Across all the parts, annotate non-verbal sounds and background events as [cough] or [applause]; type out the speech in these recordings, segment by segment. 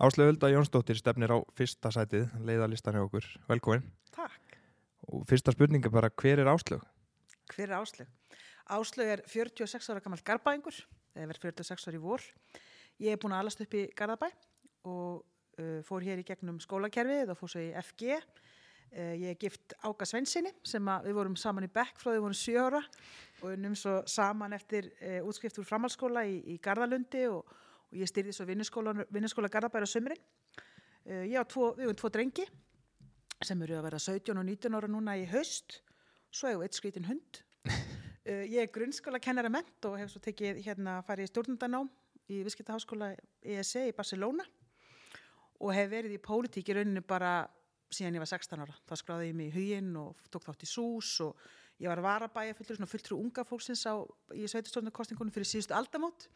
Áslögu Hulda Jónsdóttir stefnir á fyrsta sætið, leiðalistan hjá okkur. Velkomin. Takk. Og fyrsta spurning er bara, hver er Áslög? Hver er Áslög? Áslög er 46 ára gammal garbaðingur, eða verið 46 ára í vor. Ég er búin að alast upp í Garðabæ og uh, fór hér í gegnum skólakerfið og fór svo í FG. Uh, ég er gift Ága Svensinni sem við vorum saman í Bekk frá því við vorum 7 ára og unnum svo saman eftir uh, útskrift úr framhaldsskóla í, í Garðalundi og, og ég styrði svo vinnuskóla, Garðabæra sömurinn. Uh, ég á tvo, við erum tvo drengi sem eru að vera 17 og 19 ára núna í haust. Svo hefur eitt skrítin hund. Uh, [laughs] ég er grunnskóla kennara ment og hef svo tekið hérna að fara í stjórnundanám í Viskitaháskóla ESE í Barcelona og hef verið í pólitík í rauninu bara síðan ég var 16 ára. Það skráði ég mig í huginn og tók þátt í SÚS og ég var varabæja fullur, fulltrú unga fólksins á, í sveitustjórnarkostningunum fyrir síðustu aldamót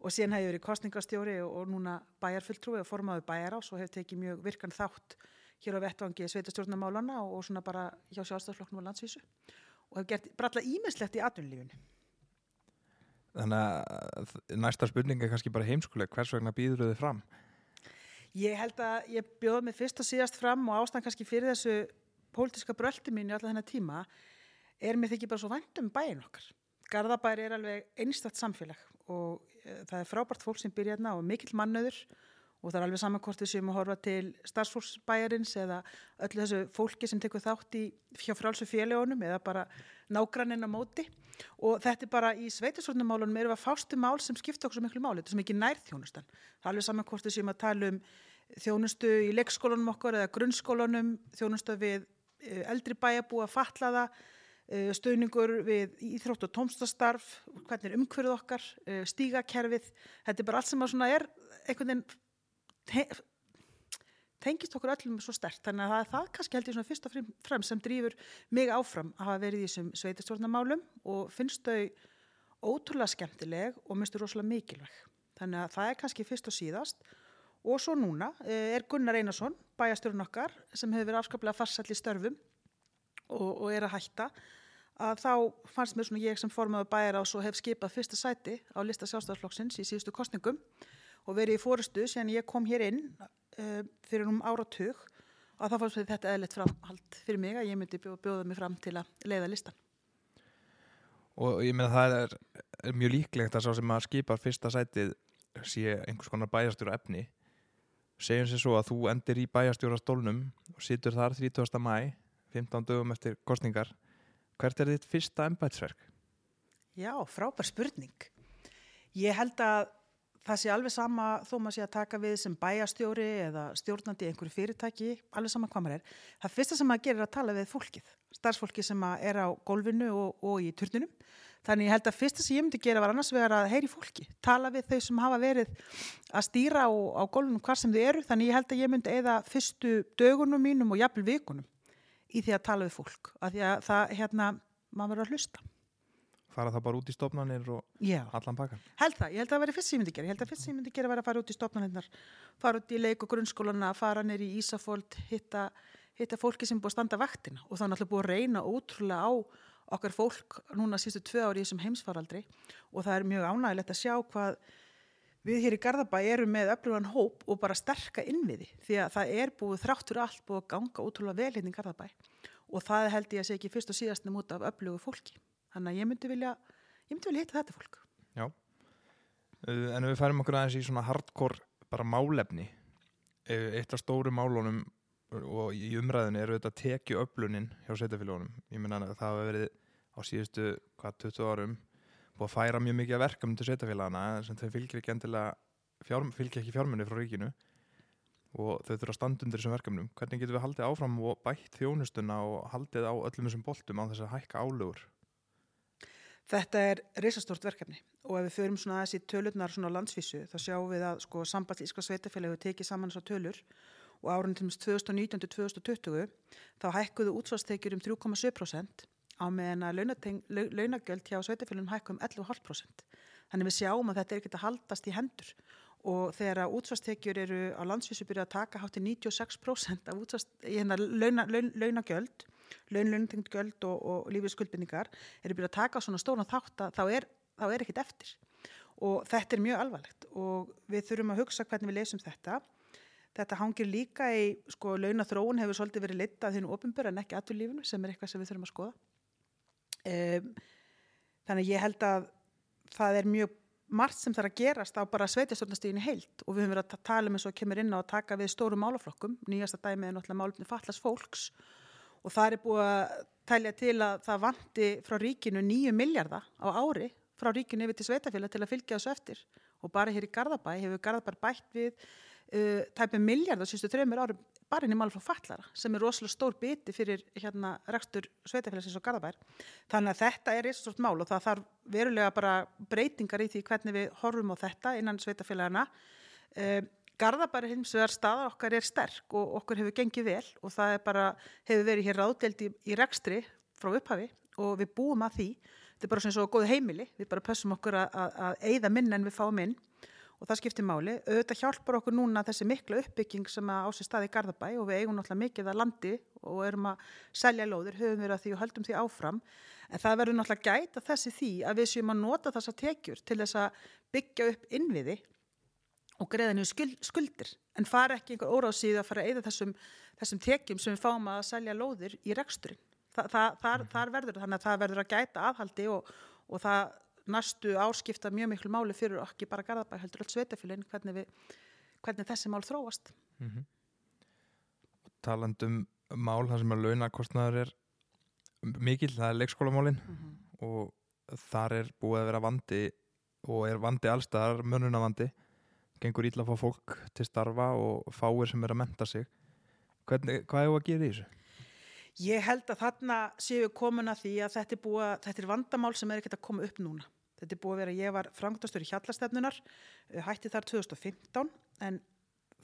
og síðan hef ég verið kostningastjóri og, og núna bæjarfulltrúi og formaði bæjar ás og hef tekið mjög virkan þátt hér á vettvangi sveitustjórnarmálana og, og svona bara hjá sjálfstafsflokknum og landsvísu og hef gert bralla ímislegt í atvinnulífinu. Þannig að næsta spurning er kannski bara heimskuleg. Hvers vegna býður þau fram? Ég held að ég bjóð mig fyrst og síðast fram og ástæðan kannski fyrir þessu pólitiska bröldi mín í alla þennan tíma er mér þykir bara svo vandum bæin okkar. Garðabær er alveg einstakt samfélag og e, það er frábært fólk sem byrja hérna og mikill mannöður og það er alveg samankortið sem að horfa til starfsfólksbæjarins eða öllu þessu fólki sem tekur þátt í hjá frálsu félagunum eða bara nágranninn á móti. Og þetta er bara í sveitisvöldnumálunum erum við að fástu mál sem skipta okkur svo miklu máli, þetta er svo mikið nærþjónustan. Það er alveg samankortið sem að tala um þjónustu í leikskólanum okkur eða grunnskólanum, þjónustu við e, eldri bæjabúa, fatlaða stöðningur við íþrótt og tómstastarf, hvernig er umhverfið okkar e, stígakerfið, þetta er bara allt sem að svona er einhvern veginn tengist okkur öllum svo stert þannig að það það kannski held ég svona fyrst og fremst sem drýfur mig áfram að hafa verið í þessum sveitastjórnamálum og finnst þau ótrúlega skemmtileg og minnstu rosalega mikilvæg. Þannig að það er kannski fyrst og síðast. Og svo núna eh, er Gunnar Einarsson bæjastjórn okkar sem hefur verið afskaplega farsall í störfum og, og er að hætta að þá fannst mér svona ég sem formaður bæjar á svo hef skipað fyrsta sæti á lista sjálfstæðarflokksins í síðustu kostningum og verið í fórustu sem ég kom hér inn uh, fyrir um áratug og þá fannst þetta eðlert framhald fyrir mig að ég myndi bjóða, mig fram til að leiða listan. Og ég meina það er, er mjög líklegt að sá sem að skipa fyrsta sætið sé einhvers konar bæjarstjóra efni segjum sér svo að þú endir í bæjarstjóra stólnum og situr þar 30. mæ 15 dögum eftir kostningar hvert er þitt fyrsta ennbætsverk? Já, frábær spurning. Ég held að það sé alveg sama þó maður sé að taka við sem bæjastjóri eða stjórnandi einhverju fyrirtæki, alveg sama hvað maður er. Það fyrsta sem maður gerir er að tala við fólkið, starfsfólki sem er á gólfinu og, og í turnunum. Þannig ég held að fyrsta sem ég myndi gera var annars vegar að heyri fólki, tala við þau sem hafa verið að stýra á, á gólfinu hvar sem þau eru. Þannig ég held að ég myndi eða fyrstu dögunum mínum og jafnvel vikunum í því að tala við fólk. Að því að það, hérna, maður verður að hlusta fara það bara út í stofnanir og Já. allan pakkan? Held það, ég held að það væri fyrst sem ég myndi gera, ég held að fyrst sem ég myndi gera var að fara út í stofnanirnar, fara út í leik og grunnskólana, fara neyri í Ísafóld, hitta, hitta fólki sem búið að standa vaktina og þannig að búið að reyna ótrúlega á okkar fólk núna sístu tvö ári í þessum heimsfaraldri og það er mjög ánægilegt að sjá hvað við hér í Garðabæ erum með öflugan hóp og bara sterka innviði því að það er búið þráttur allt búið að ganga ótrúlega vel hérna í Garðabæ. Og það held ég að sé ekki fyrst og síðast nefn út af öflugu fólki. Þannig að ég myndi vilja vilja hitta þetta fólk. Já, uh, en við færum okkur aðeins í svona hardcore bara málefni uh, eitt af stóru málunum og í umræðinu eru þetta tekju öflunin hjá setjafélagunum ég minna að það hefur verið á síðustu hvað 20 árum búið að færa mjög mikið verkefni til setjafélagana sem þau fylgir ekki endilega fjár, fylgir ekki fjármunni frá ríkinu. Og þau þurfa að standa undir þessum verkefnum. Hvernig getur við haldið áfram og bætt þjónustuna og haldið á öllum þessum boltum á þess að hækka álugur Þetta er reysastort verkefni. Og ef við förum svona í tölurnar svona á landsvísu þá sjáum við að sko sambandíska sveitafélagi tekið saman þessar tölur. Og árun til 2019-2020 þá hækkuðu útsvarstekjur um 3,7% á meðan að launagjöld hjá sveitafélagum hækkum um 11,5%. Þannig við sjáum að þetta er ekkert að haldast í hendur og þegar að útsvarstekjur eru á landsvísu byrja að taka hátti 96% af útsvars, hérna, launa, laun, launagjöld laun, launtengt göld og, og lífið skuldbindningar eru byrjað að taka svona stóna þátt að þá er, þá er ekkit eftir og þetta er mjög alvarlegt og við þurfum að hugsa hvernig við lesum þetta Þetta hangir líka í, sko, launathróun hefur svolítið verið litað þínu ofinbjör en ekki aturlífinu sem er eitthvað sem við þurfum að skoða. Um, þannig ég held að það er mjög margt sem þarf að gerast á bara sveitastjórnastíðinu heilt og við höfum verið að ta- tala um eins og kemur inn á að taka við stórum málaflokkum. Nýjasta dæmið er náttúrulega málefni fallast fólks og það er búið að tælja til að það vanti frá ríkinu nýju miljardar á ári frá ríkinu yfir til sveitafélag til að fylgja þessu eftir og bara hér í Garðabæ hefur Garðabæ bætt við uh, tæpum miljardar sístu þreymur árum bara inn í frá fallara sem er rosalega stór biti fyrir hérna rekstur sveitafélagsins og Garðabær. Þannig að þetta er eitt stort mál og það þarf verulega bara breytingar í því hvernig við horfum á þetta innan sveitafélagana um, Garðabæri hins vegar staða okkar er sterk og okkur hefur gengið vel og það er bara, hefur verið hér ráðdelt í, í rekstri frá upphafi og við búum að því. Þetta er bara svona svo góð heimili, við bara pössum okkur að, að, að eigða minn en við fáum inn og það skiptir máli. Auðvitað hjálpar okkur núna þessi mikla uppbygging sem á sér staði í Garðabæ og við eigum náttúrulega mikið að landi og erum að selja lóðir, höfum við að því og höldum því áfram. En það verður náttúrulega gæta þessi því að við séum að nota þessa tekjur til þess að byggja upp innviði og greiða skuld, skuldir en fara ekki einhver óráðsíðu að fara að eyða þessum, þessum tekjum sem við fáum að selja lóðir í reksturinn. Þa, það, þar, þar verður þannig að það verður að gæta aðhaldi og, og það næstu áskipta mjög miklu máli fyrir okkur bara garðabæ heldur öll sveitafélagin hvernig, hvernig þessi mál þróast. Mm Talandum mál þar sem að launakostnaður er mikil, það er leikskólamálin og þar er búið að vera vandi og er vandi allstaðar, mönunavandi gengur ítla að fá fólk til starfa og fáir sem er að menta sig Hvernig, hvað er að gera í þessu? Ég held að þarna séu komin að því að þetta er, búið, að- þetta er vandamál sem er ekkert að koma upp núna. Þetta er búið að vera, ég var frangtastur í hjallastefnunar, eh, hætti þar 2015 en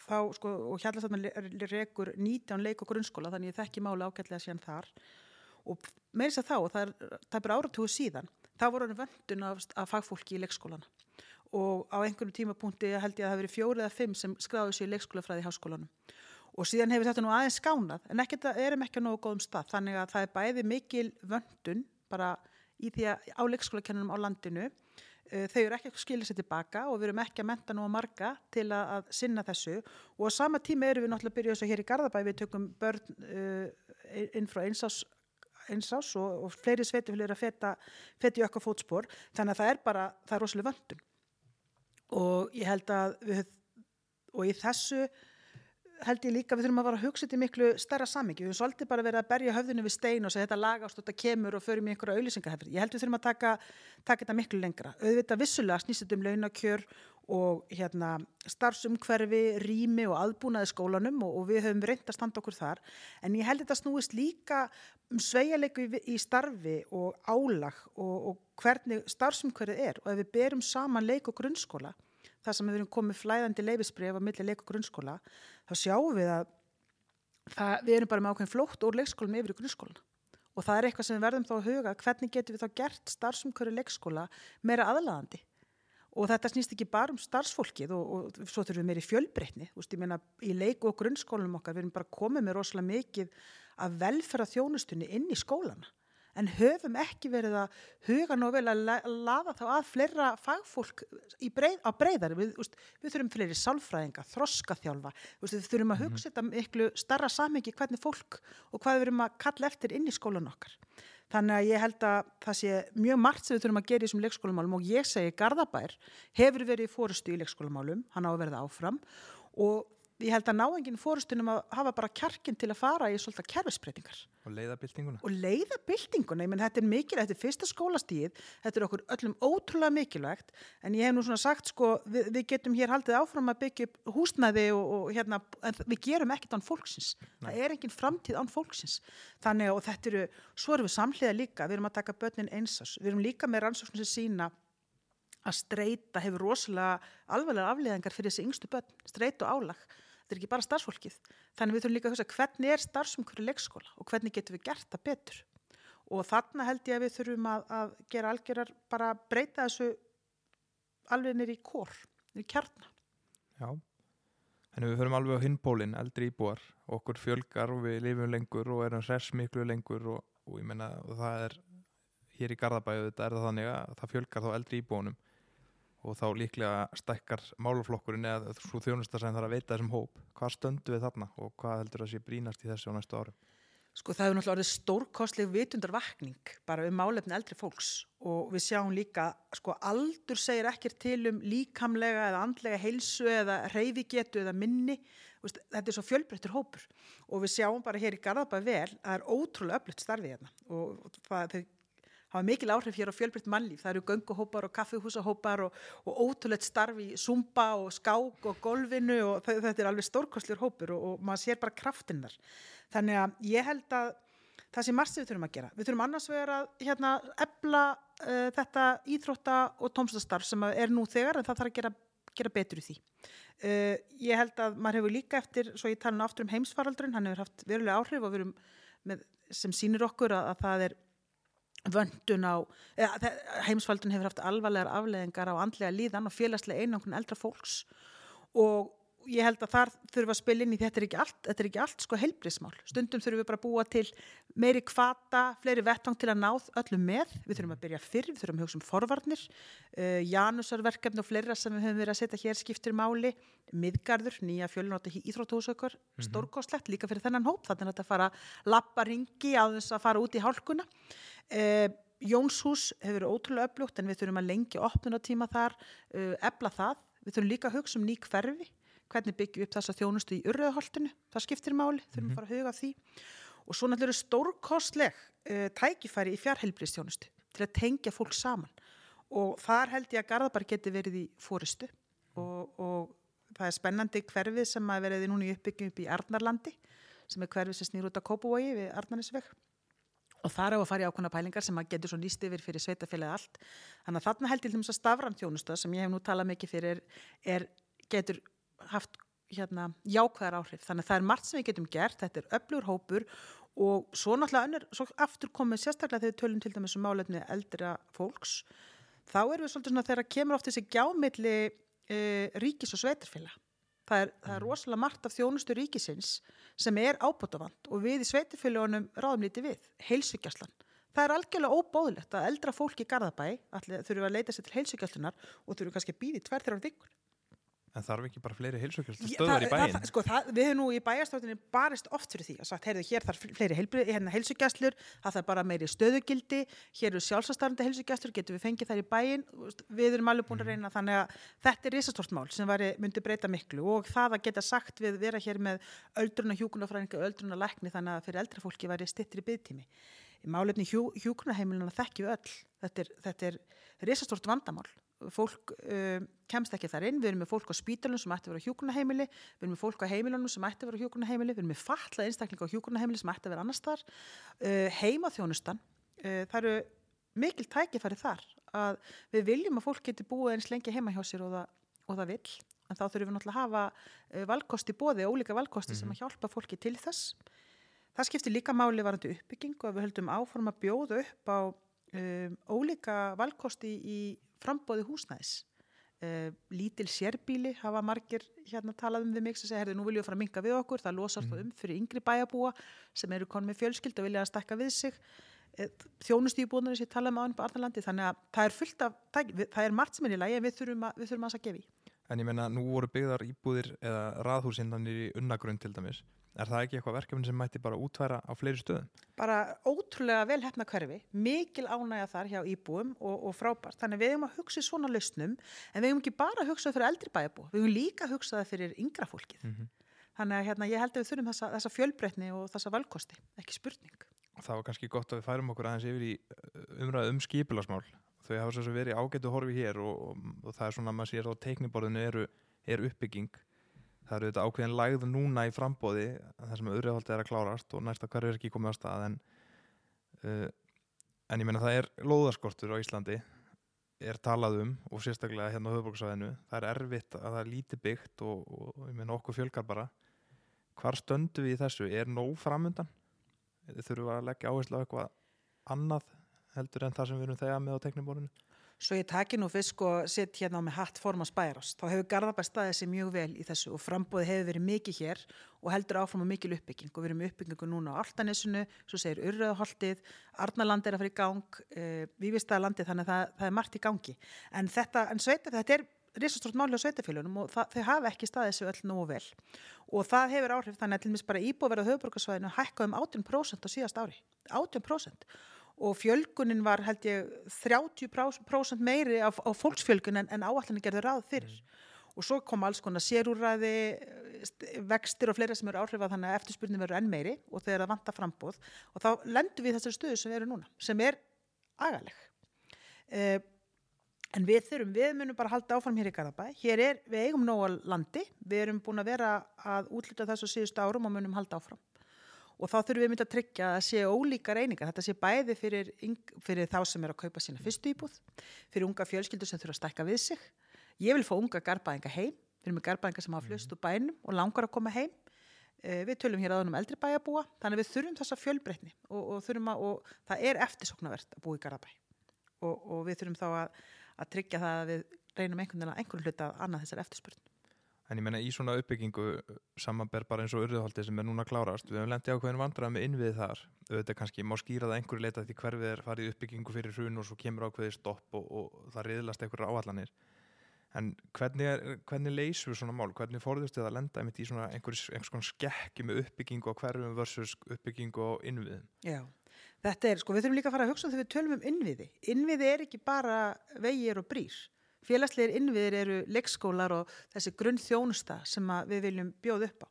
þá, sko, og hjallastefnunar rekur 19 leik og grunnskóla þannig ég þekki máli ágætlega síðan þar. Og með þess að þá, og það er, það er áratugu síðan, þá voru hann vöndun af, af fagfólki í leikskólana. Og á einhverjum tímapunkti held ég að það hafi verið fjóri eða fimm sem skráðu sér í leikskólafræði í háskólanum. Og síðan hefur þetta nú aðeins skánað en ekkert að erum ekki á nógu góðum stað þannig að það er bæði mikil vöndun bara í því að á leikskólakennunum á landinu uh, þau eru ekki að skilja sér tilbaka og við erum ekki að menta nú að marga til að, að sinna þessu. Og á sama tíma erum við náttúrulega að byrja þess að hér í Garðabæ við tökum börn uh, inn frá einsás einsás og, og fleiri sveitufélir að feta, feta í okkar fótspor. Þannig að það er bara, það er rosalega vöndun og ég held að við, og í þessu held ég líka við þurfum að vara að hugsa þetta í miklu stærra samingi. Við höfum svolítið bara verið að berja höfðinu við stein og segja þetta lagast og þetta kemur og förum í einhverja auðlýsingahefri. Ég held við þurfum að taka, taka þetta miklu lengra. Auðvitað vissulega snýst þetta um launakjör og hérna, starfsumhverfi, rými og aðbúnaði skólanum og, og við höfum reynd að standa okkur þar. En ég held þetta snúist líka um sveigjarleiku í, í starfi og álag og, og hvernig starfsumhverfið er. Og ef við berum saman leik og grunnskóla, það sem við erum komið flæðandi leifisbref á milli leik og grunnskóla, þá sjáum við að það, við erum bara með ákveðin flótt úr leikskólum yfir í grunnskólan. Og það er eitthvað sem við verðum þá að huga, hvernig getum við þá gert starfsumkjöru leikskóla meira aðlaðandi? Og þetta snýst ekki bara um starfsfólkið og, og svo þurfum við meiri fjölbreytni. Þú veist, ég meina, í leik og grunnskólanum okkar, við erum bara komið með rosalega mikið að velferða þjónustunni inn í skólana en höfum ekki verið að huga nú vel að la- laða þá að fleira fagfólk breið, á breyðar við, úst, við þurfum fleiri sálfræðinga, þroskaþjálfa úst, við þurfum að hugsa þetta miklu starra samhengi hvernig fólk og hvað við erum að kalla eftir inn í skólan okkar. Þannig að ég held að það sé mjög margt sem við þurfum að gera í þessum leikskólamálum og ég segi Garðabær hefur verið fórustu í leikskólamálum hann á að verða áfram og ég held að ná enginn fórustunum að hafa bara kjarkin til að fara í svolítið kerfisbreytingar. Og leiðabildinguna? og leiða byltinguna, ég menn þetta er mikilvægt, þetta er fyrsta skólastíð, þetta er okkur öllum ótrúlega mikilvægt, en ég hef nú svona sagt sko, við, við getum hér haldið áfram að byggja upp húsnæði og, og hérna, við gerum ekkert án fólksins, það er engin framtíð án fólksins, þannig og þetta eru, svo erum við samhliða líka, við erum að taka börnin einsás, við erum líka með sína að streyta hefur rosalega alvarlega afleðingar fyrir þessi yngstu börn, streyta og álag þetta er ekki bara starfsfólkið. Þannig við þurfum líka að hugsa hvernig er starfsumhverju leikskóla og hvernig getum við gert það betur? Og þarna held ég að við þurfum að, að gera algjörar bara breyta þessu alveg nýri í kór, nýri kjarna. Já. Ef við förum alveg á hinpólinn, eldri íbúar, okkur fjölgar og við lifum lengur og erum hress miklu lengur og, og ég menna það er hér í Garðabæðu þetta er það þannig að það fjölgar þá eldri íbúanum og þá líklega stækkar málaflokkurinn eða svo þjónusta sem þarf að veita þessum hóp. Hvað stöndu við þarna og hvað heldur að sé brínast í þessu á næstu árum? Sko það hefur náttúrulega orðið stórkostleg vitundarvakning bara um málefni eldri fólks og við sjáum líka, sko aldur segir ekkert til um líkamlega eða andlega heilsu eða reyfigetu eða minni, Vist, þetta er svo fjölbreyttur hópur og við sjáum bara hér í Garðabæ vel að það er ótrúlega öflutt starfið hérna og það, þau hafa mikil áhrif hér á fjölbreytt mannlíf, það eru gönguhópar og kaffihúsahópar og, og ótrúlegt starfi í sumba og skák og golfinu og þetta er alveg stórkostlegur hópur og, og maður sér bara kraftinnar Þannig að ég held að það sem margt við þurfum að gera. Við þurfum annars vegar að hérna, ebla uh, þetta íþrótta og tómstastarf sem er nú þegar en það þarf að gera, gera betur í því. Uh, ég held að maður hefur líka eftir, svo ég tala aftur um heimsfaraldrun, hann hefur haft verulega áhrif og við erum með, sem sínir okkur að, að það er vöndun á, heimsfaldun hefur haft alvarlegar afleðingar á andlega líðan og félagslega einangrun eldra fólks. Og ég held að þar þurfum að spila inn í þetta er ekki allt, þetta er ekki allt sko heilbrísmál stundum þurfum við bara að búa til meiri kvata, fleiri vettvang til að náð öllum með, við þurfum að byrja fyrr við þurfum að hugsa um forvarnir. Uh, Janusarverkefni og fleira sem við höfum verið að setja hér skiptir máli, miðgarður nýja fjölunóta íþróttúsökur mm -hmm. stórkoslegt líka fyrir þennan hóp, þannig að þetta fara lappa ringi á þess að fara út í hálkuna. Uh, Jónshús hefur verið ótrúlega öflugt en við þurfum að lengja opnunatíma þar, uh, við þurfum líka að hugsa um ný hverfi hvernig byggjum við upp þessa þjónustu í uröðaholtinu, það skiptir máli, þurfum mm -hmm. að fara að huga því. Og svo náttúrulega stórkostleg uh, tækifæri í fjárheilbristjónustu til að tengja fólk saman. Og þar held ég að Garðabar geti verið í fóristu og, og það er spennandi hverfið sem að verið núna í uppbyggjum upp í Arnarlandi sem er hverfið sem snýr út á Kópavogi við Arnarnisveg og þar á að fara í ákvæmna pælingar sem að getur svo nýst yfir fyrir sveitafélagi allt. Þannig að þarna held ég til þess að stafran þjónusta sem ég hef nú talað mikið fyrir er, getur haft hérna, jákvæðar áhrif. Þannig að það er margt sem við getum gert, þetta er öflugur hópur og svo náttúrulega önnur, svo aftur komið sérstaklega þegar við tölum til dæmis um málefni eldra fólks, þá erum við svolítið svona þegar kemur oft þessi gjámiðli e, ríkis og sveitarfélag. Það er, það er mm. rosalega margt af þjónustu ríkisins sem er ábútafand og við í sveitarfélagunum ráðum lítið við, heilsugjastlan. Það er algjörlega óbóðilegt að eldra fólki í Garðabæ þurfu að leita sér til heilsugjastlunar og þurfu kannski að býði tvær þrjár vikur En þarf ekki bara fleiri heilsugjöld stöður í bæin? Það, sko, það, við hefum nú í bæjastöðinni barist oft fyrir því að sagt, heyrðu, hér þarf fleiri hérna, heilsugjastlur, það þarf bara meiri stöðugildi, hér eru sjálfsastarfandi heilsugjastlur, getur við fengið þær í bæin, við erum alveg búin að mhm. reyna þannig að þetta er risastort mál sem var, myndi breyta miklu og það að geta sagt við vera hér með öldruna hjúkunarfræðinga, öldruna lækni þannig að fyrir eldra fólki væri stittri byggtími. Málefni hjú, hjúkunarheimiluna þekkjum við öll, þetta er, þetta er risastort vandamál fólk uh, kemst ekki þar inn, við erum með fólk á spítalunum sem ætti að vera hjókunaheimili, við erum með fólk á heimilunum sem ætti að vera hjókunaheimili, við erum með falla einstaklinga á hjókunaheimili sem ætti að vera annars þar uh, heimaþjónustan uh, það eru mikil tækifæri þar að við viljum að fólk geti búið eins lengi heima hjá sér og það, og það vil en þá þurfum við náttúrulega að hafa valkosti bóði, ólíka valkosti mm -hmm. sem mhm. að hjálpa fólki til þess. Það skiptir líka máli varandi uppbygging og við höldum áforma að bjóða upp á um, ólíka valkosti í frambóði húsnæðis uh, lítil sérbíli hafa margir hérna talað um við mig sem segja, herði, nú viljum við fara að minga við okkur, það losar mm. um fyrir yngri bæjabúa sem eru konið með fjölskyld og vilja að stakka við sig uh, þjónustýbúðunar sem ég talaði með um ánum på Arnalandi, þannig að það er fullt af það er margt sem er í lagi en við þurfum að, við þurfum að, að gefa í. En ég menna, nú voru byggðar íbúðir eða raðhúsinnanir í unnagrunn til dæmis Er það ekki eitthvað verkefni sem mætti bara útværa á fleiri stöðum? Bara ótrúlega vel hefna hverfi, mikil ánægja þar hjá íbúum og, og frábært. Þannig við hefum að hugsa svona lausnum en við hefum ekki bara að hugsa það fyrir eldri bæjabú, við hefum líka að hugsa það fyrir yngra fólkið. Mm -hmm. Þannig að hérna, ég held að við þurfum þessa, þessa fjölbreytni og þessa valkosti, ekki spurning. Það var kannski gott að við færum okkur aðeins yfir í uh, umræðu um skipilasmál. Þau hafa svo verið ágættu horfi hér og, og, og það er svona að maður sér á teikniborðinu eru, er uppbygging það eru þetta ákveðin lægð núna í frambóði þar sem auðvitað er að klárast og næsta hverju er ekki komið á stað en, uh, en ég menna það er lóðaskortur á Íslandi er talað um og sérstaklega hérna á höfbruksvæðinu það er erfitt að það er lítið byggt og, og, og ég menna okkur fjölgar bara. Hvar stöndu við í þessu? Er nóg framöndan þurfum við að leggja áherslu á eitthvað annað heldur en það sem við erum þegar með á tekniborinu Svo ég taki nú fyrst og sitt hérna með hatt form á spærast. Þá hefur Garðabæ staðið sér mjög vel í þessu og frambóði hefur verið mikið hér og heldur áfram á mikil uppbygging og við erum uppbyggingu núna á Altanessinu, svo segir Urröðaholtið, Arnaland er að fara í gang, uh, Vífistæðalandið, þannig að það, það er margt í gangi. En þetta, en sveita, þetta er risastort máli á sveitafélunum og það, þau hafa ekki staðið sér öll nógu vel. Og það hefur áhrif þannig að til mis bara íbúverða höfuborgarsvæðinu hækka um 18% á síðast ári. 18% og fjölgunin var held ég 30% meiri á, á fólksfjölgun en, en áallinni gerður ráð fyrir. Og svo kom alls konar sérúræði vextir og fleira sem eru áhrifað þannig að eftirspurnin verður enn meiri og þeir að vanta frambóð og þá lendur við þessari stöðu sem erum núna sem er agaleg. Eh, en við þurfum, við munum bara halda áfram hér í Garðabæ, hér er, við eigum nóga landi, við erum búin að vera að útlita þessu síðustu árum og munum halda áfram og þá þurfum við myndið að tryggja að sé ólíka reyningar, þetta sé bæði fyrir, fyrir þá sem er að kaupa sína fyrstu íbúð, fyrir unga fjölskyldur sem þurfa að stækka við sig. Ég vil fá unga garbaðinga heim, við erum með garbaðinga sem hafa flust úr bænum og langar að koma heim. Eh, við tölum hér aðan um eldri bæjabúa, þannig við þurfum þessa fjölbreytni og, og, að, og það er eftirsoknavert að búa í garabæ og, og við þurfum þá að, að tryggja það að við reynum einhvern veginn að einhvern hluta að annað þessar eftirspurn. En ég menna í svona uppbyggingu samanber bara eins og urðuhaldi sem er núna klárast við hefum lendið ákveðin vandrað með innvið þar. Auðvitað kannski má skýra það einhverju leita því hverfið er farið uppbyggingu fyrir hrun og svo kemur ákveði stopp og, og það riðlast einhverju áallanir en hvernig, er, hvernig leysur svona mál, hvernig fórðust þið að lenda í svona einhvers, einhvers konar skekki með uppbyggingu á hverfum versus uppbyggingu á innviðum? Já, þetta er sko, við þurfum líka að fara að hugsa þegar við tölum um innviði. Innviði er ekki bara vegir og brýr félagslegir innviðir eru leikskólar og þessi grunn þjónusta sem við viljum bjóða upp á.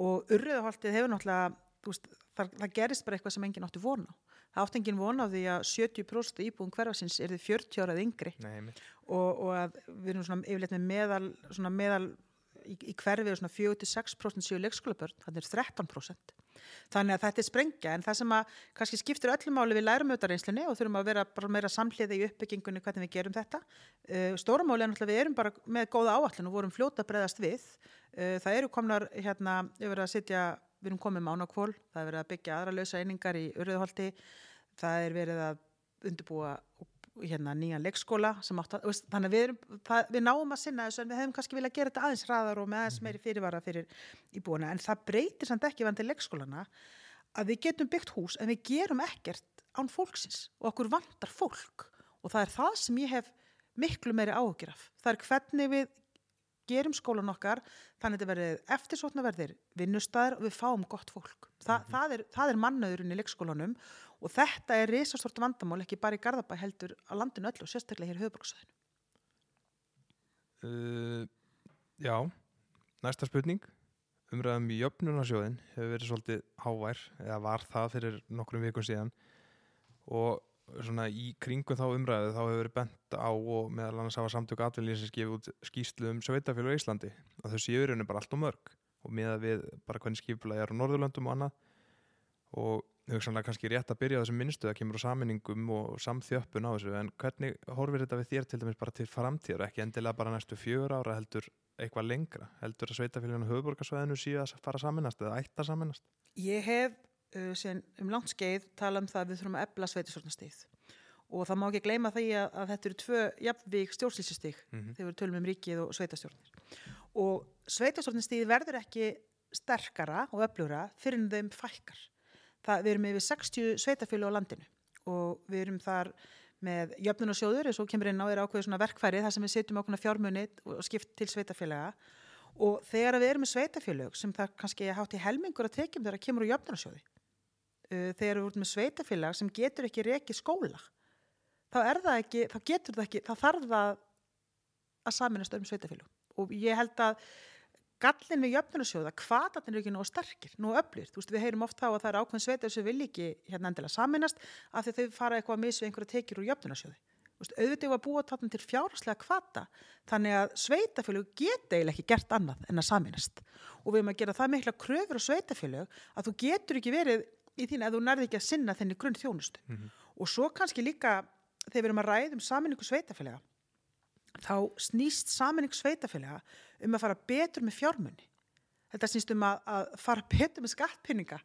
Og urriðahaldið hefur náttúrulega veist, það, það gerist bara eitthvað sem enginn átti vona á. Það átti enginn vona á því að 70% íbúin hverfarsins er því 40 árað yngri. Nei, og, og að við erum svona yfirleitt með meðal, meðal í, í hverfið svona 4-6% séu leikskólabörn, þannig er 13% þannig að þetta er sprengja en það sem að kannski skiptir öllum máli við lærumötareynslinni og þurfum að vera bara meira samhliði í uppbyggingunni hvernig við gerum þetta. Uh, stóramáli er náttúrulega við erum bara með góða áallin og vorum fljóta breyðast við. Uh, það eru komnar hérna yfir að sitja, við erum komið mánakvól það er verið að byggja aðra lausa einingar í Urðuholti það er verið að undirbúa hérna, nýjan leikskóla átt, veist, þannig að við, erum, það, við náum að sinna þessu en við hefum kannski viljað gera þetta aðeins hraðar og með aðeins mhm. meiri fyrirvara fyrir íbúina en það breytir samt ekki vandi leikskólana að við getum byggt hús en við gerum ekkert án fólksins og okkur vandar fólk og það er það sem ég hef miklu meiri áhugjur af það er hvernig við gerum skólan okkar þannig að þetta verður eftirsóknarverðir vinnustæðir og við fáum gott fólk Þa, mm -hmm. það er, er mannöðurinn í leikskólanum og þetta er risastort vandamál ekki bara í Garðabæ heldur á landinu öllu og sérstaklega hér í höfbruksæðinu uh, Já næsta spurning. Umræðum í jöfnunarsjóðin hefur verið svolítið hávær eða var það fyrir nokkrum vikun síðan. Og svona í kringum þá umræðu þá hefur verið bent á og meðal annars hafa samtök atvinnlýsins sem gefið út skýslu um sveitafélag í Íslandi að þau séu rauninu bara allt og mörg. Og meða við bara hvernig skipula er á Norðurlöndum og annað. Og hugsanlega kannski rétt að byrja á þessum minnstu það kemur á saminningum og samþjöppun á þessu en hvernig horfir þetta við þér til dæmis bara til framtíður, ekki endilega bara næstu fjögur ára heldur eitthvað lengra? Heldur að sveitafélaginu höfuborgarsvæðinu síðan að fara að saminast eða ætta að saminast Ég hef uh, sen, um langt skeið tala um það að við þurfum að ebla sveitisvörnastíð og það má ekki gleyma því að, að þetta eru tvö jafnvík stjórnsýstistík mm -hmm. þegar við tölum um ríkið og sveitastjórnir og sveitastjórnastíð verður ekki sterkara og öflugra fyrir en þeim fækkar það, við erum yfir 60 sveitafjölu á landinu og við erum þar með jöfnunarsjóður eins og kemur inn á er ákveðu svona verkfæri þar sem við setjum ákveðna fjármunit og skipt til sveitafjölega og þegar við erum með sveitafjölug sem það kannski hátt í helmingur að tekjum þegar það kemur úr jöfnunarsjóði uh, þegar við erum með sveitafjölag sem getur ekki reiki skóla þá er það ekki, þá getur það ekki þá þarf það að saminast um sveitafjölug og ég held að gallin við jöfnunarsjóða, hvaðan er ekki nógu sterkir, nógu öflir, þú veist við heyrum oft þá að það er ákveðin sveitar sem vil ekki hérna endilega saminast af því þau fara eitthvað að missa einhverja tekjur úr jöfnunarsjóði, þú veist auðvitað var búið þarna til fjárháslega hvata þannig að sveitafélög geta eiginlega ekki gert annað en að saminast og við erum að gera það mikla kröfur á sveitafélög að þú getur ekki verið í þín að þú nærði ekki að sinna þenni grunn þjónustu mm -hmm. og svo kannski líka þegar við erum að ræðum saminningu sveitafélaga þá snýst saminning sveitafélaga um að fara betur með fjármunni. Þetta snýst um að, að fara betur með skattpinninga.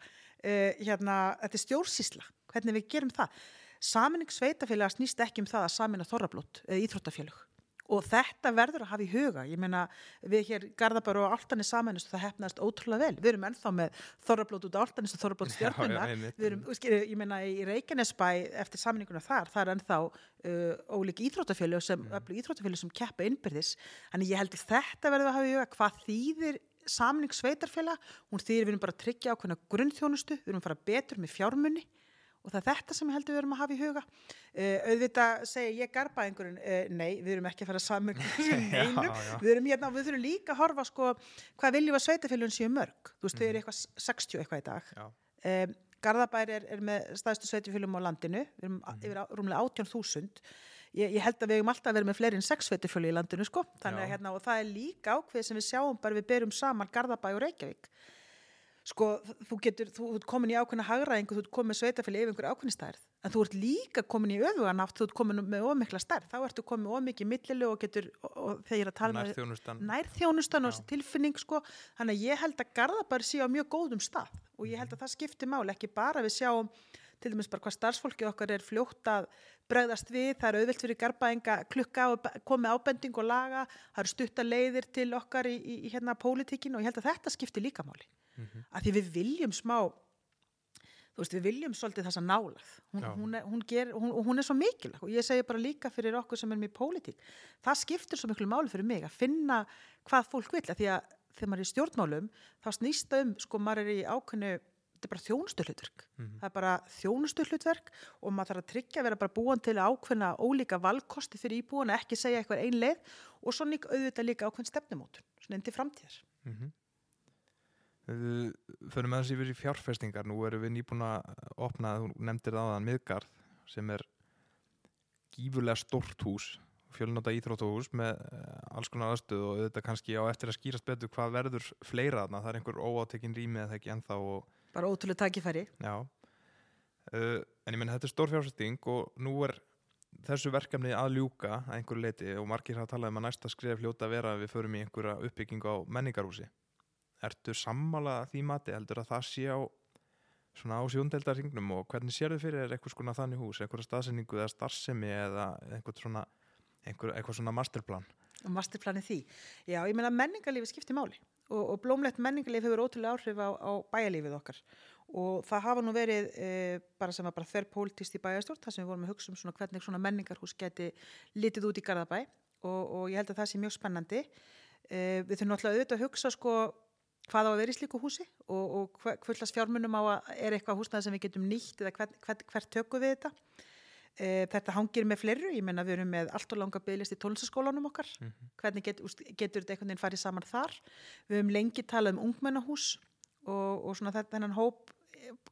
Uh, hérna, þetta er stjórnsísla, hvernig við gerum það. saminning sveitafélaga snýst ekki um það að samina þorrablót eða íþróttafélög og þetta verður að hafa í huga. Ég meina við hér Garðabæru og Altanis samanist og það hefnaðist ótrúlega vel. Við erum ennþá með þorrablót út á Altanis og þorrablót [laughs] stjórnuna við erum, ég meina í Reykjanesbæ eftir samininguna þar, það er ennþá uh, ólík íþróttafélög sem, mm. íþróttafélög sem keppa innbyrðis. Þannig ég held þetta verður að hafa í huga hvað þýðir samning sveitarfélag hún þýðir við erum bara að tryggja ákveðna grunnþjónustu við erum að fara betur með fjármunni og það er þetta sem heldur við erum að hafa í huga. Uh, auðvitað segja ég garba einhverjum, uh, nei, við erum ekki að fara saman [laughs] við erum hérna við þurfum líka að horfa sko hvað viljum að sveitafélagin séu mörg, þú veist, þau eru eitthvað 60 eitthvað í dag. Um, Garðabær er, er með stæðstu sveitafélagum á landinu, við erum Mhm. yfir á, rúmlega 18.000 ég, ég held að við hefum alltaf verið með fleiri en sex sveitafélag í landinu sko, þannig að hérna og það er líka ákveð sem við sjáum bara við berum saman Garðabæ og Reykjavík sko, þú getur, þú ert komin í ákveðna hagraðingu, þú ert komin með sveitafélag yfir einhver ákveðni stærð, en þú ert líka komin í öfuganátt, þú ert komin með ómikla stærð. Þá ertu komin með ómikið millilu og getur og, og þegar að tala með Nærþjónustan. nærþjónustan og tilfinning sko, þannig að ég held að Garðabær sé á mjög góðum stað og ég held að það skiptir máli ekki bara við sjáum til dæmis bara hvað starfsfólki okkar er fljótt að bregðast við, það er auðvilt fyrir garbaðinga klukka og komið ábending og laga það eru stutta leiðir til okkar í, í, í hérna pólitíkin og ég held að þetta skiptir líka máli Mhm. að því við viljum smá þú veist, við viljum svolítið þessa nálað hún, hún, hún, ger, hún, er svo mikilvæg. Og ég segi bara líka fyrir okkur sem erum í pólitík það skiptir svo miklu máli fyrir mig að finna hvað fólk vil að því að þegar maður er í stjórnmálum þá snýst það um, sko maður er í ákveðnu þetta er bara þjónustuhlutverk. Mhm. það er bara þjónustuhlutverk og maður þarf að tryggja að vera bara búan til ákveðna ólíka valkosti fyrir íbúan ekki segja eitthvað ein leið og svo líka auðvitað líka ákveðn stefnumótun svona inn til framtíðar. Mm Við förum aðeins yfir í fjárfestingar. Nú erum við nýbúin að opna, þú nefndir það aðan miðgarð sem er gífurlega stórt hús, fjölnóta íþróttahús með eh, alls konar aðstöð og þetta kannski á eftir að skýrast betur hvað verður fleira þarna. Það er einhver óátekin rými eða ekki ennþá og bara ótrúlega tækifæri já. Uh, en ég menn þetta er stór fjárfesting og nú er þessu verkefni að ljúka að einhverju leiti og margir hafa talað um að næsta skrif fljóta að vera að við förum í einhverja uppbyggingu á menningarhúsi. Ertu sammála því mati, heldur að það sé á svona á sjóndeldarringnum og hvernig sér þið fyrir eitthvað skona þannig hús, einhverja staðsendingu eða starfsemi eða einhver svona, einhver, eitthvað svona masterplan? og masterplani því. Já, ég meina menningarlífi skiptir máli og, og blómlegt menningarlíf hefur ótrúlega áhrif á, á bæjarlífið okkar og það hafa nú verið e, bara sem var bara þverrpólitist í bæjarstjórn þar sem við vorum að hugsa um svona hvernig svona menningarhús geti litið út í Garðabæ og, og ég held að það sé mjög spennandi e, við þurfum náttúrulega auðvitað að hugsa sko hvað á að vera í slíku húsi og, og hvurlas fjármunum á að er eitthvað húsnæði sem við getum nýtt eða hvert, hvert, hvert tökum við þetta? E, þetta hangir með fleru, ég menna við erum með allt og langa bygglist í tónlistaskólanum okkar. Hvernig get, úst, getur þetta einhvern veginn farið saman þar? Við höfum lengi talað um ungmennahús og, og svona þetta hennan hóp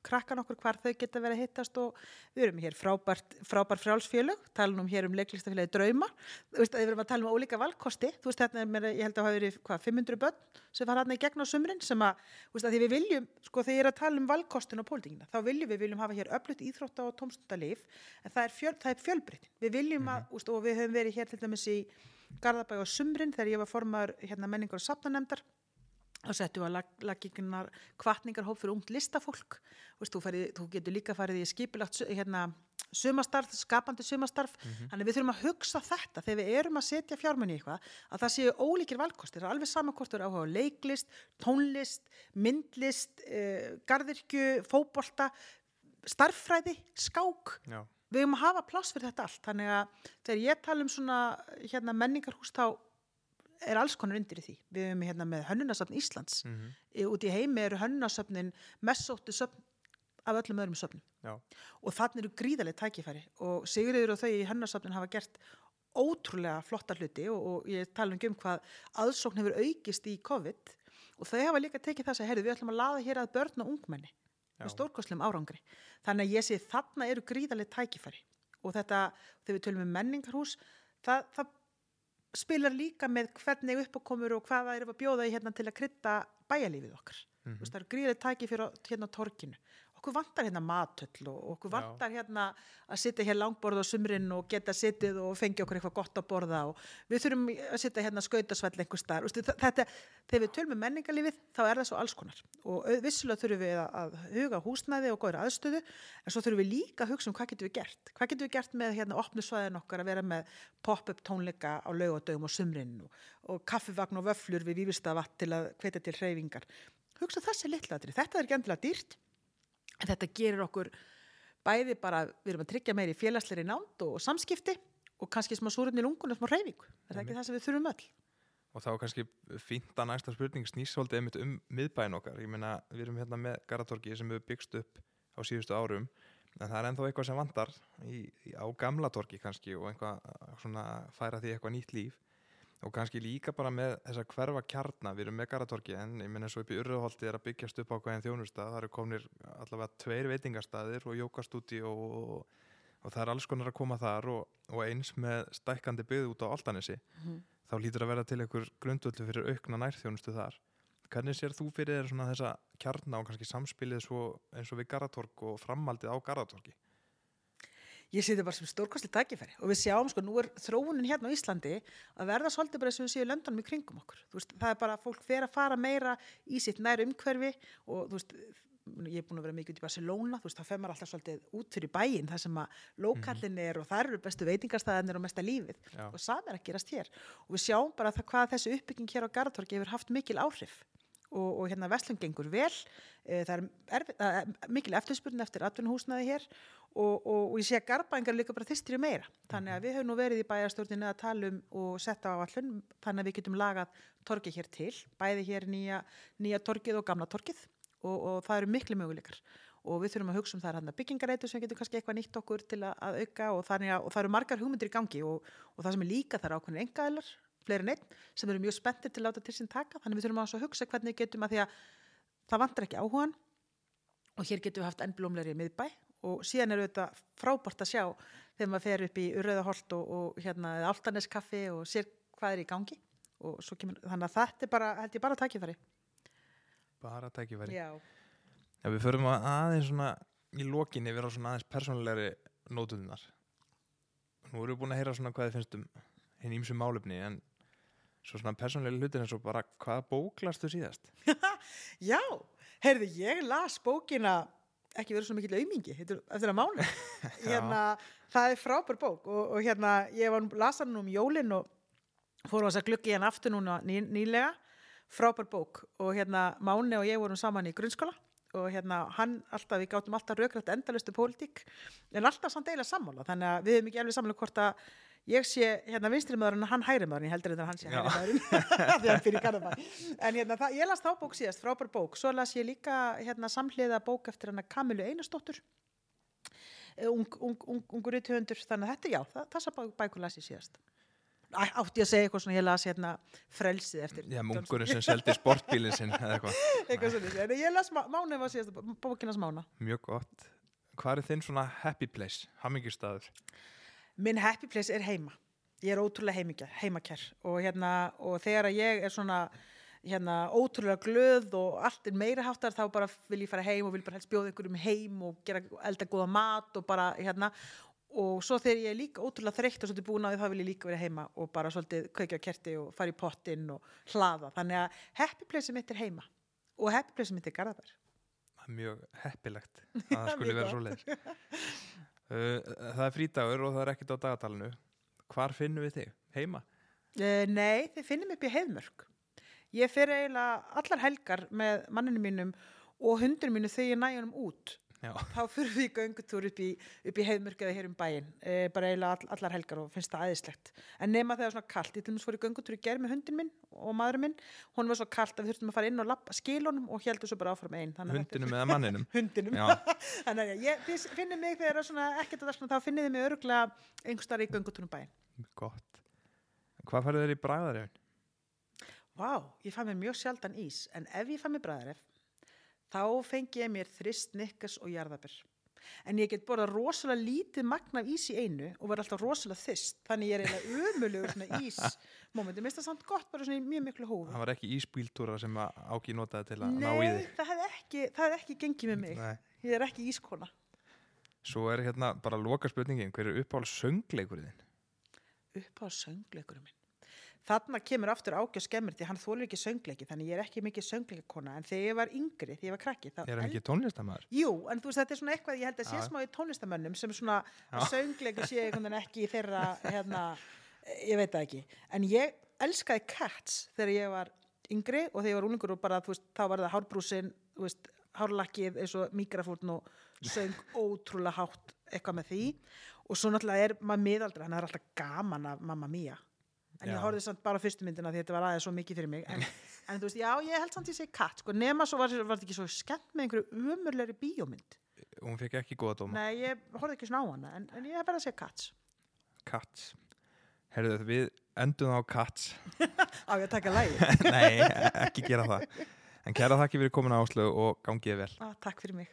krakkan okkur hvar þau geta verið að hittast og við erum hér frábært, frábær frjálsfélög, talum um hér um leiklistafélagi drauma, þú veist að við erum að tala um ólíka valkosti, þú veist þetta er mér, ég held að hafa verið hvað, 500 börn sem fara hann í gegn á sumrin sem að, þú veist að því við viljum, sko þegar ég er að tala um valkostin og pólitingina, þá viljum við viljum hafa hér öflutt íþrótta og tómstundalíf en það er, fjöl, það er fjölbreytt, við viljum að, úst, og við höfum verið hér til dæmis í Garðabæ á sumrin þegar ég var formar hérna menningar og safnanemndar settum við að lag- laggirnar kvartningarhóp fyrir ungt listafólk. Vist, þú, farið, þú getur líka farið í skipilagt hérna, sumastarf, skapandi sumastarf þannig við þurfum að hugsa þetta þegar við erum að setja fjármunni í eitthvað að það séu ólíkir valkostir, er alveg saman hvort þú áhuga á leiklist, tónlist myndlist, uh, garðirkju fótbolta, starffræði skák, Já, við höfum að hafa pláss fyrir þetta allt. Þannig að þegar ég tala um svona hérna, menningarhús þá er alls konar undir í því. Við höfum hérna með hönnunasafn Íslands. mm Mm. Út í heimi eru hönnunasafnin mest sóttu söfn af öllum öðrum söfnum. já, Og þannig eru gríðarlega tækifæri og Sigriður og þau í hönnunasafnin hafa gert ótrúlega flotta hluti og, og ég tala um hvað aðsókn hefur aukist í COVID og þau hafa líka tekið þess að herðu við ætlum að laða hér að börn og ungmenni Já. með stórkostlum árangri. Þannig að ég sé þarna eru gríðarlega tækifæri og þetta, þegar við tölum um menningarhús, það, það spilar líka með hvernig uppákomur og hvað það eru að bjóða í hérna til að krydda bæjarlífið okkar. Mm Það eru gríðarlega tækifæri á- hérna torkinu. Okkur vantar hérna matöll og okkur Já. vantar hérna að sitja hér langborð á sumrin og geta sittið og fengja okkur eitthvað gott að borða og við þurfum að sitja hérna skautasvall einhver starf. Þetta, þegar við tölum um menningarlífið þá er það svo alls konar og vissulega þurfum við að, að huga húsnæði og góður aðstöðu en svo þurfum við líka að hugsa um hvað getum við gert. Hvað getum við gert með hérna opnu svæðin okkar að vera með pop-up tónleika á laugadögum og sumrin og, og kaffivagn og vöflur við vífistavatt til að hvetja til hreyfingar. Hugsa þessi litlaðri. Þetta er ekki endilega dýrt þetta gerir okkur bæði bara, við erum að tryggja meiri félagsleiri nánd og samskipti og kannski smá súrunni lungun og smá hreyfingu. Er það ekki það sem við þurfum öll? og þá kannski fínt að næsta spurning svolítið einmitt um miðbæin okkar ég meina við erum hérna með Garatorgi sem hefur byggst upp á síðustu árum en það er ennþá eitthvað sem vandar í, í, á gamla torgi kannski og eitthvað uh, svona færa því eitthvað nýtt líf og kannski líka bara með þessa hverfa kjarna, við erum með Garatorgi en ég meina svo upp í Urðuholti er að byggjast upp á hverjum þjónustað, það eru komnir allavega tveir veitingastæðir og jókastúti og, og, og það er alls konar að koma þar og, og eins með stækkandi byggð út á Altanesi þá lítur að vera til einhver grundvöldu fyrir aukna nærþjónustu þar. Hvernig sér þú fyrir þessa kjarna og kannski samspilið eins og við Garatorg og framaldið á Garatorgi? Ég sé þetta bara sem stórkostli tækifæri. Og við sjáum sko, nú er þróunin hérna á Íslandi að verða svolítið bara og við séum löndunum í kringum okkur. Þú Veist, það er bara fólk fer að fara meira í sitt nær umhverfi og þú veist, ég er búin að vera mikið út í Barcelona, þú veist, það fer maður alltaf svolítið út fyrir bæinn, það sem að lókallin er og það eru bestu veitingastæðanir og mesta lífið. Já. og er að gerast hér. Og við sjáum bara það, hvað þessi uppbygging hér á Garðatorgi hefur haft mikil áhrif. Og, og hérna verslun gengur vel. E, það er erfi, að, mikil eftirspurnin eftir atvinnuhúsnaði hér og, og, og ég sé að Garðbængar líka bara þýstir í meira. Þannig að við höfum nú verið í bæjarstjórninu að tala um og setja á allun þannig að við getum lagað torgið hér til bæði hér nýja, nýja torgið og gamla torgið og, og það eru miklu möguleikar. Og við þurfum að hugsa um það hann að byggingareitu sem getur kannski eitthvað nýtt okkur til að, að auka og, þannig að, það eru margar hugmyndir í gangi og, og það sem er líka það eru ákveðin engaðilar, fleiri neitt sem eru mjög spenntir til að láta til sín taka. Þannig við þurfum að, að hugsa hvernig getum að því að það vantar ekki áhugan og hér getum við haft ennblómleiri miðbæ og síðan eru þetta frábært að sjá þegar maður fer upp í Uröðaholt og, og hérna Altaneskaffi og sér hvað er í gangi og svo kemur, þannig að þetta er bara, held ég bara þari. Bara tækifæri. Já. Já, við förum að aðeins svona í lokinni vera svona aðeins persónulegri nótuðunar. Nú erum við búin að heyra svona hvað þið finnst um hinn ímsu málefni en svo svona persónulegri hlutir eins og bara hvaða bóklastu síðast? [laughs] Já, heyrðu, ég las bókina ekki verið svo mikill aumingi eftir að mánu. [laughs] hérna, það er frábær bók og, og hérna, ég var lasa hann um jólinn og fór á þess að gluggi hann aftur núna ný, nýlega. Frábær bók og hérna Máni og ég vorum saman í grunnskóla og hérna hann alltaf, við gáttum alltaf raukrætt endalustu pólitík en alltaf samt eiginlega sammála þannig að við hefum ekki alveg sammála hvort að ég sé hérna vinstri maðurinn hann hægri maðurinn ég heldur þetta að hann sé Já. hægri maðurinn [laughs] [laughs] því hann fyrir í Garðabæ en hérna það, ég las þá bók síðast, frábær bók svo las ég líka hérna samhliða bók eftir hann Kamilu Einarsdóttur eh, ung, ung, ung, ungur rithöfundur þannig að þetta já, það, þessa bæ- bækur las ég síðast átti ég að segja eitthvað svona ég las hérna frelsið eftir Já, John munkurinn sem seldi sportbílinn sinn eða eitthvað. [laughs] eitthvað svona, en ég las má- Máni var síðast bókinas Mána Mjög gott. Hvað er þinn svona happy place, hammingjustadur? Minn happy place er heima. Ég er ótrúlega heimikær, heimakær. Og, hérna, og þegar ég er svona hérna, ótrúlega glöð og allt er meira háttar þá bara vil ég fara heim og vil bara helst bjóða einhverjum heim og gera elda góða mat og bara hérna. Og svo þegar ég er líka ótrúlega þreytt og svolítið búin á því þá vil ég líka vera heima og bara svolítið kveikja kerti og fara í pottinn og hlaða. Þannig að happy place mitt er heima og happy place mitt er Garðabær. Mjög heppilegt að [laughs] það Mjög vera svo leiðis. Það er frídagur og það er ekkert á dagatalinu. Hvar finnum við þig? Heima? Uh, nei, þið finnum upp í heiðmörk. Ég fer eiginlega allar helgar með manninu mínum og hundinu mínu þegar ég næ honum út. Já. Þá fyrir við göngutúr upp í, í heiðmörk eða hér um bæinn. Uh, bara eiginlega all, allar helgar og finnst það aðeinslegt. En nema þegar það er svona kallt. Ég til dæmis fór í göngutúr í gerð með hundin minn og maðurinn minn. Hún var svo kallt að við þurftum að fara inn og lappa skilunum og heldum svo bara áfram einn. Hundinum eða manninum? [laughs] Hundinum. [laughs] Þannig að ég, finnir mig þegar það er svona ekkert að það þá finnir þið mig öruglega einhverstaðar í göngutúrum bæinn. Gott. Hvað færðu þeir í bræðarefin? Vá, ég fæ mér mjög sjaldan ís, en ef ég fæ mér bræðaref, þá fengi ég mér þrist, nikkas og jarðabir. En ég get borðað rosalega lítið magna af ís í einu og verð alltaf rosalega þyst, þannig ég er eiginlega umölugur svona ís. Mómenti, mér finnst það samt gott bara svona í mjög miklu hófi. Það var ekki ísbíltúra sem Áki notaði til að ná í Nei, þig. það hefði ekki, það hefði ekki gengið með mig. Nei. ég er ekki ískona. Svo er hérna bara loka spurningin, hver er uppáhalds söngleikurinn þinn? Upp á söngleikurum minn. Þarna kemur aftur ágjör skemmir því hann þólir ekki söngleiki, þannig ég er ekki mikið söngleikakona, en þegar ég var yngri, þegar ég var krakki. Er hann ekki tónlistamæður? Jú, en þú veist, þetta er svona eitthvað, ég held að sé smá í tónlistamönnum sem svona söngleikur sé ekki í þeirra, hérna, ég veit það ekki. En ég elskaði Cats þegar ég var yngri og þegar ég var úlingur og bara, veist, þá var það hárbrúsin, veist, hárlakkið eins og mikrafórn og söng ótrúlega hátt eitthvað með því og svo náttúrulega er maður miðaldra, hann er alltaf gaman af Mamma Mia. En Já. ég horfði samt bara fyrstu myndina því þetta var aðeins svo mikið fyrir mig. En, [laughs] en þú veist, já, ég held samt ég segi Cats, sko, nema svo var, þetta ekki svo skemmt með einhverju umurlegri bíómynd. Hún fekk ekki góða dóma. Nei, ég horfði ekki svona á hana, en, en ég er bara að segja Cats. Cats. Herðu við endum á Cats. [laughs] Á ég að taka lægi. [laughs] Nei, ekki gera það. En kæra þakki fyrir komin á áslögu og gangið vel. ah, takk fyrir mig.